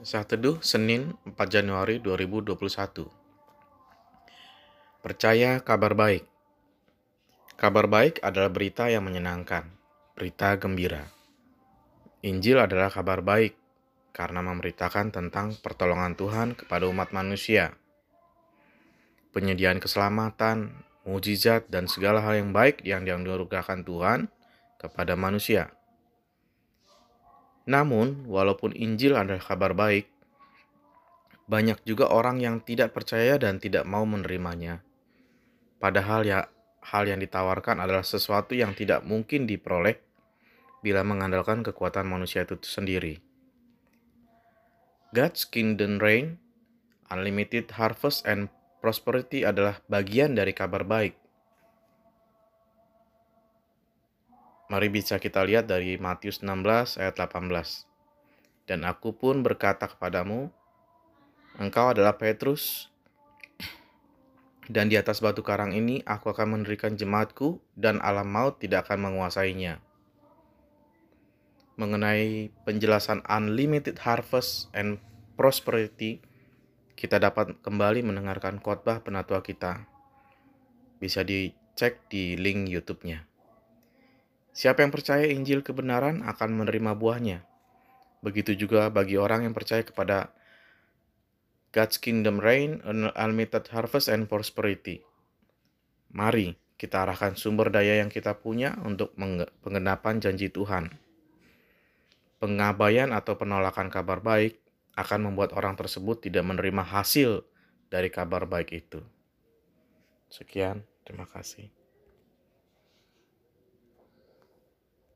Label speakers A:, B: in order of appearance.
A: Saat Teduh Senin 4 Januari 2021 Percaya kabar baik Kabar baik adalah berita yang menyenangkan, berita gembira. Injil adalah kabar baik karena memberitakan tentang pertolongan Tuhan kepada umat manusia. Penyediaan keselamatan, mujizat, dan segala hal yang baik yang dianugerahkan Tuhan kepada manusia. Namun, walaupun Injil adalah kabar baik, banyak juga orang yang tidak percaya dan tidak mau menerimanya. Padahal ya hal yang ditawarkan adalah sesuatu yang tidak mungkin diperoleh bila mengandalkan kekuatan manusia itu sendiri. God's Kingdom Reign, Unlimited Harvest and Prosperity adalah bagian dari kabar baik. Mari bisa kita lihat dari Matius 16 ayat 18. Dan aku pun berkata kepadamu, engkau adalah Petrus, dan di atas batu karang ini aku akan mendirikan jemaatku dan alam maut tidak akan menguasainya. Mengenai penjelasan unlimited harvest and prosperity, kita dapat kembali mendengarkan khotbah penatua kita. Bisa dicek di link YouTube-nya. Siapa yang percaya Injil kebenaran akan menerima buahnya. Begitu juga bagi orang yang percaya kepada God's Kingdom Reign, Unlimited Harvest and Prosperity. Mari kita arahkan sumber daya yang kita punya untuk penggenapan janji Tuhan. Pengabaian atau penolakan kabar baik akan membuat orang tersebut tidak menerima hasil dari kabar baik itu. Sekian, terima kasih.